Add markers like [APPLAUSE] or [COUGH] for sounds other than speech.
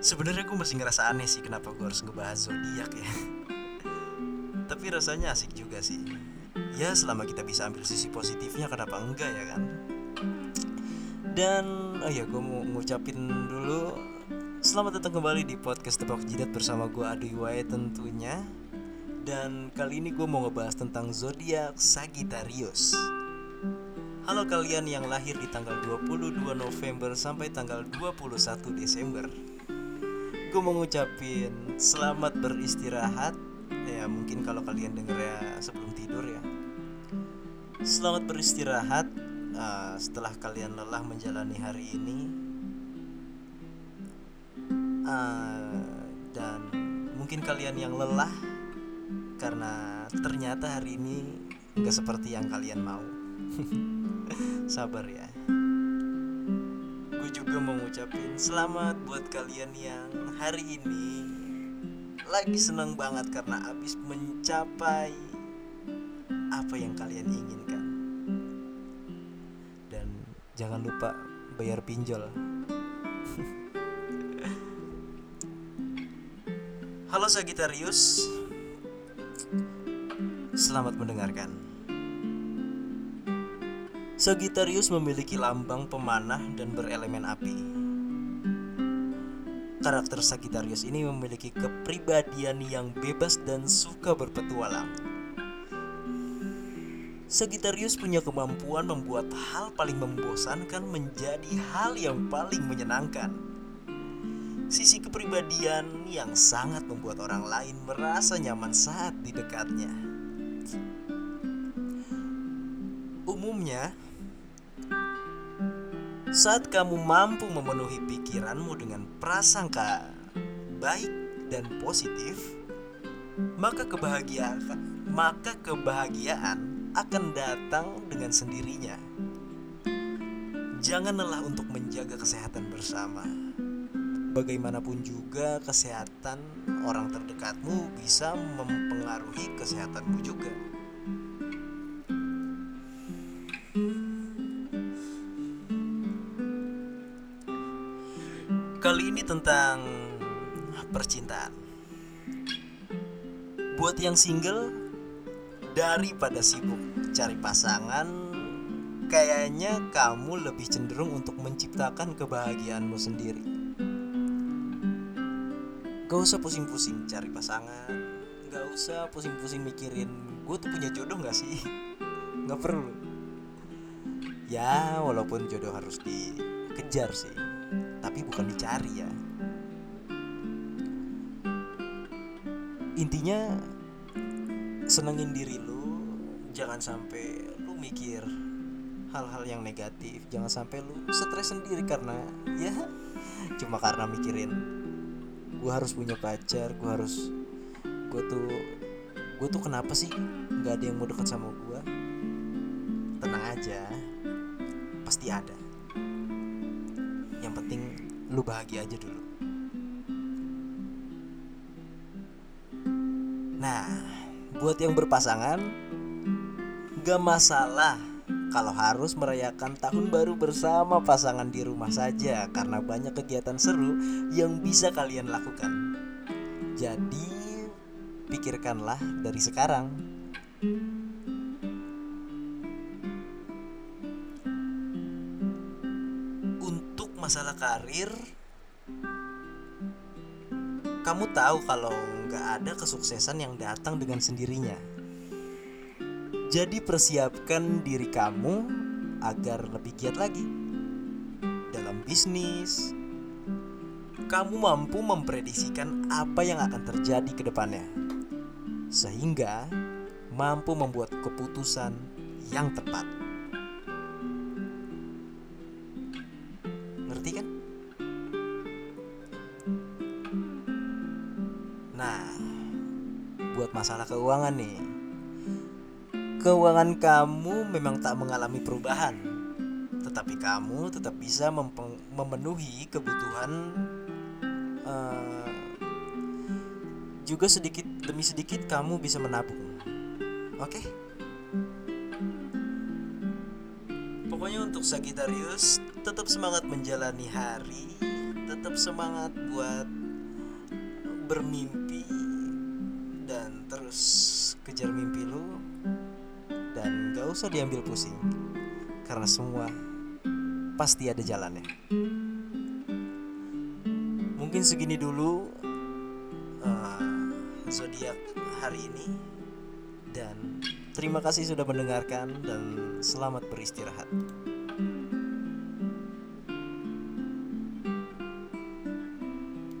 Sebenarnya gue masih ngerasa aneh sih kenapa gue harus ngebahas zodiak ya. [LAUGHS] Tapi rasanya asik juga sih. Ya selama kita bisa ambil sisi positifnya kenapa enggak ya kan? Dan oh ya gue mau ngucapin dulu Selamat datang kembali di podcast Tebak Jidat bersama gue Adi Wae tentunya Dan kali ini gue mau ngebahas tentang zodiak Sagittarius Halo kalian yang lahir di tanggal 22 November sampai tanggal 21 Desember Gue mau ngucapin selamat beristirahat. Ya mungkin kalau kalian denger ya sebelum tidur ya. Selamat beristirahat uh, setelah kalian lelah menjalani hari ini. Uh, Dan mungkin kalian yang lelah Karena ternyata hari ini nggak seperti yang kalian mau. [LAUGHS] Sabar ya Juga mau ngucapin selamat buat kalian yang hari ini Lagi seneng banget karena abis mencapai apa yang kalian inginkan. Dan jangan lupa bayar pinjol. [LAUGHS] Halo Sagittarius. Selamat mendengarkan Sagittarius memiliki lambang pemanah dan berelemen api. Karakter Sagittarius ini memiliki kepribadian yang bebas dan suka berpetualang. Sagittarius punya kemampuan membuat hal paling membosankan menjadi hal yang paling menyenangkan. Sisi kepribadian yang sangat membuat orang lain merasa nyaman saat di dekatnya. Umumnya, saat kamu mampu memenuhi pikiranmu dengan prasangka baik dan positif, maka kebahagiaan maka kebahagiaan akan datang dengan sendirinya. Jangan lelah untuk menjaga kesehatan bersama. Bagaimanapun juga kesehatan orang terdekatmu bisa mempengaruhi kesehatanmu juga. Kali ini tentang percintaan. Buat yang single, daripada sibuk cari pasangan, kayaknya kamu lebih cenderung untuk menciptakan kebahagiaanmu sendiri. Gak usah pusing-pusing cari pasangan, gak usah pusing-pusing mikirin gue tuh punya jodoh gak sih? [LAUGHS] Gak perlu. Ya, walaupun jodoh harus dikejar sih tapi bukan dicari ya. Intinya senengin diri lu jangan sampai lu mikir hal-hal yang negatif. Jangan sampai lu stres sendiri karena [LAUGHS] ya cuma karena mikirin gue harus punya pacar gue harus gue tuh gue tuh kenapa sih nggak ada yang mau dekat sama gue tenang aja pasti ada lu bahagia aja dulu. Nah buat yang berpasangan gak masalah kalau harus merayakan tahun baru bersama pasangan di rumah saja karena banyak kegiatan seru yang bisa kalian lakukan. Jadi pikirkanlah dari sekarang masalah karir kamu tahu kalau nggak ada kesuksesan yang datang dengan sendirinya. Jadi persiapkan diri kamu agar lebih giat lagi dalam bisnis. Kamu mampu memprediksikan apa yang akan terjadi ke depannya sehingga mampu membuat keputusan yang tepat buat masalah keuangan nih. Keuangan kamu memang tak mengalami perubahan, tetapi kamu tetap bisa memenuhi kebutuhan uh, juga sedikit demi sedikit kamu bisa menabung. Oke? Okay? Pokoknya untuk Sagittarius tetap semangat menjalani hari, tetap semangat buat bermimpi terus kejar mimpi lu dan gak usah diambil pusing karena semua pasti ada jalannya. Mungkin segini dulu uh, zodiak hari ini dan terima kasih sudah mendengarkan dan selamat beristirahat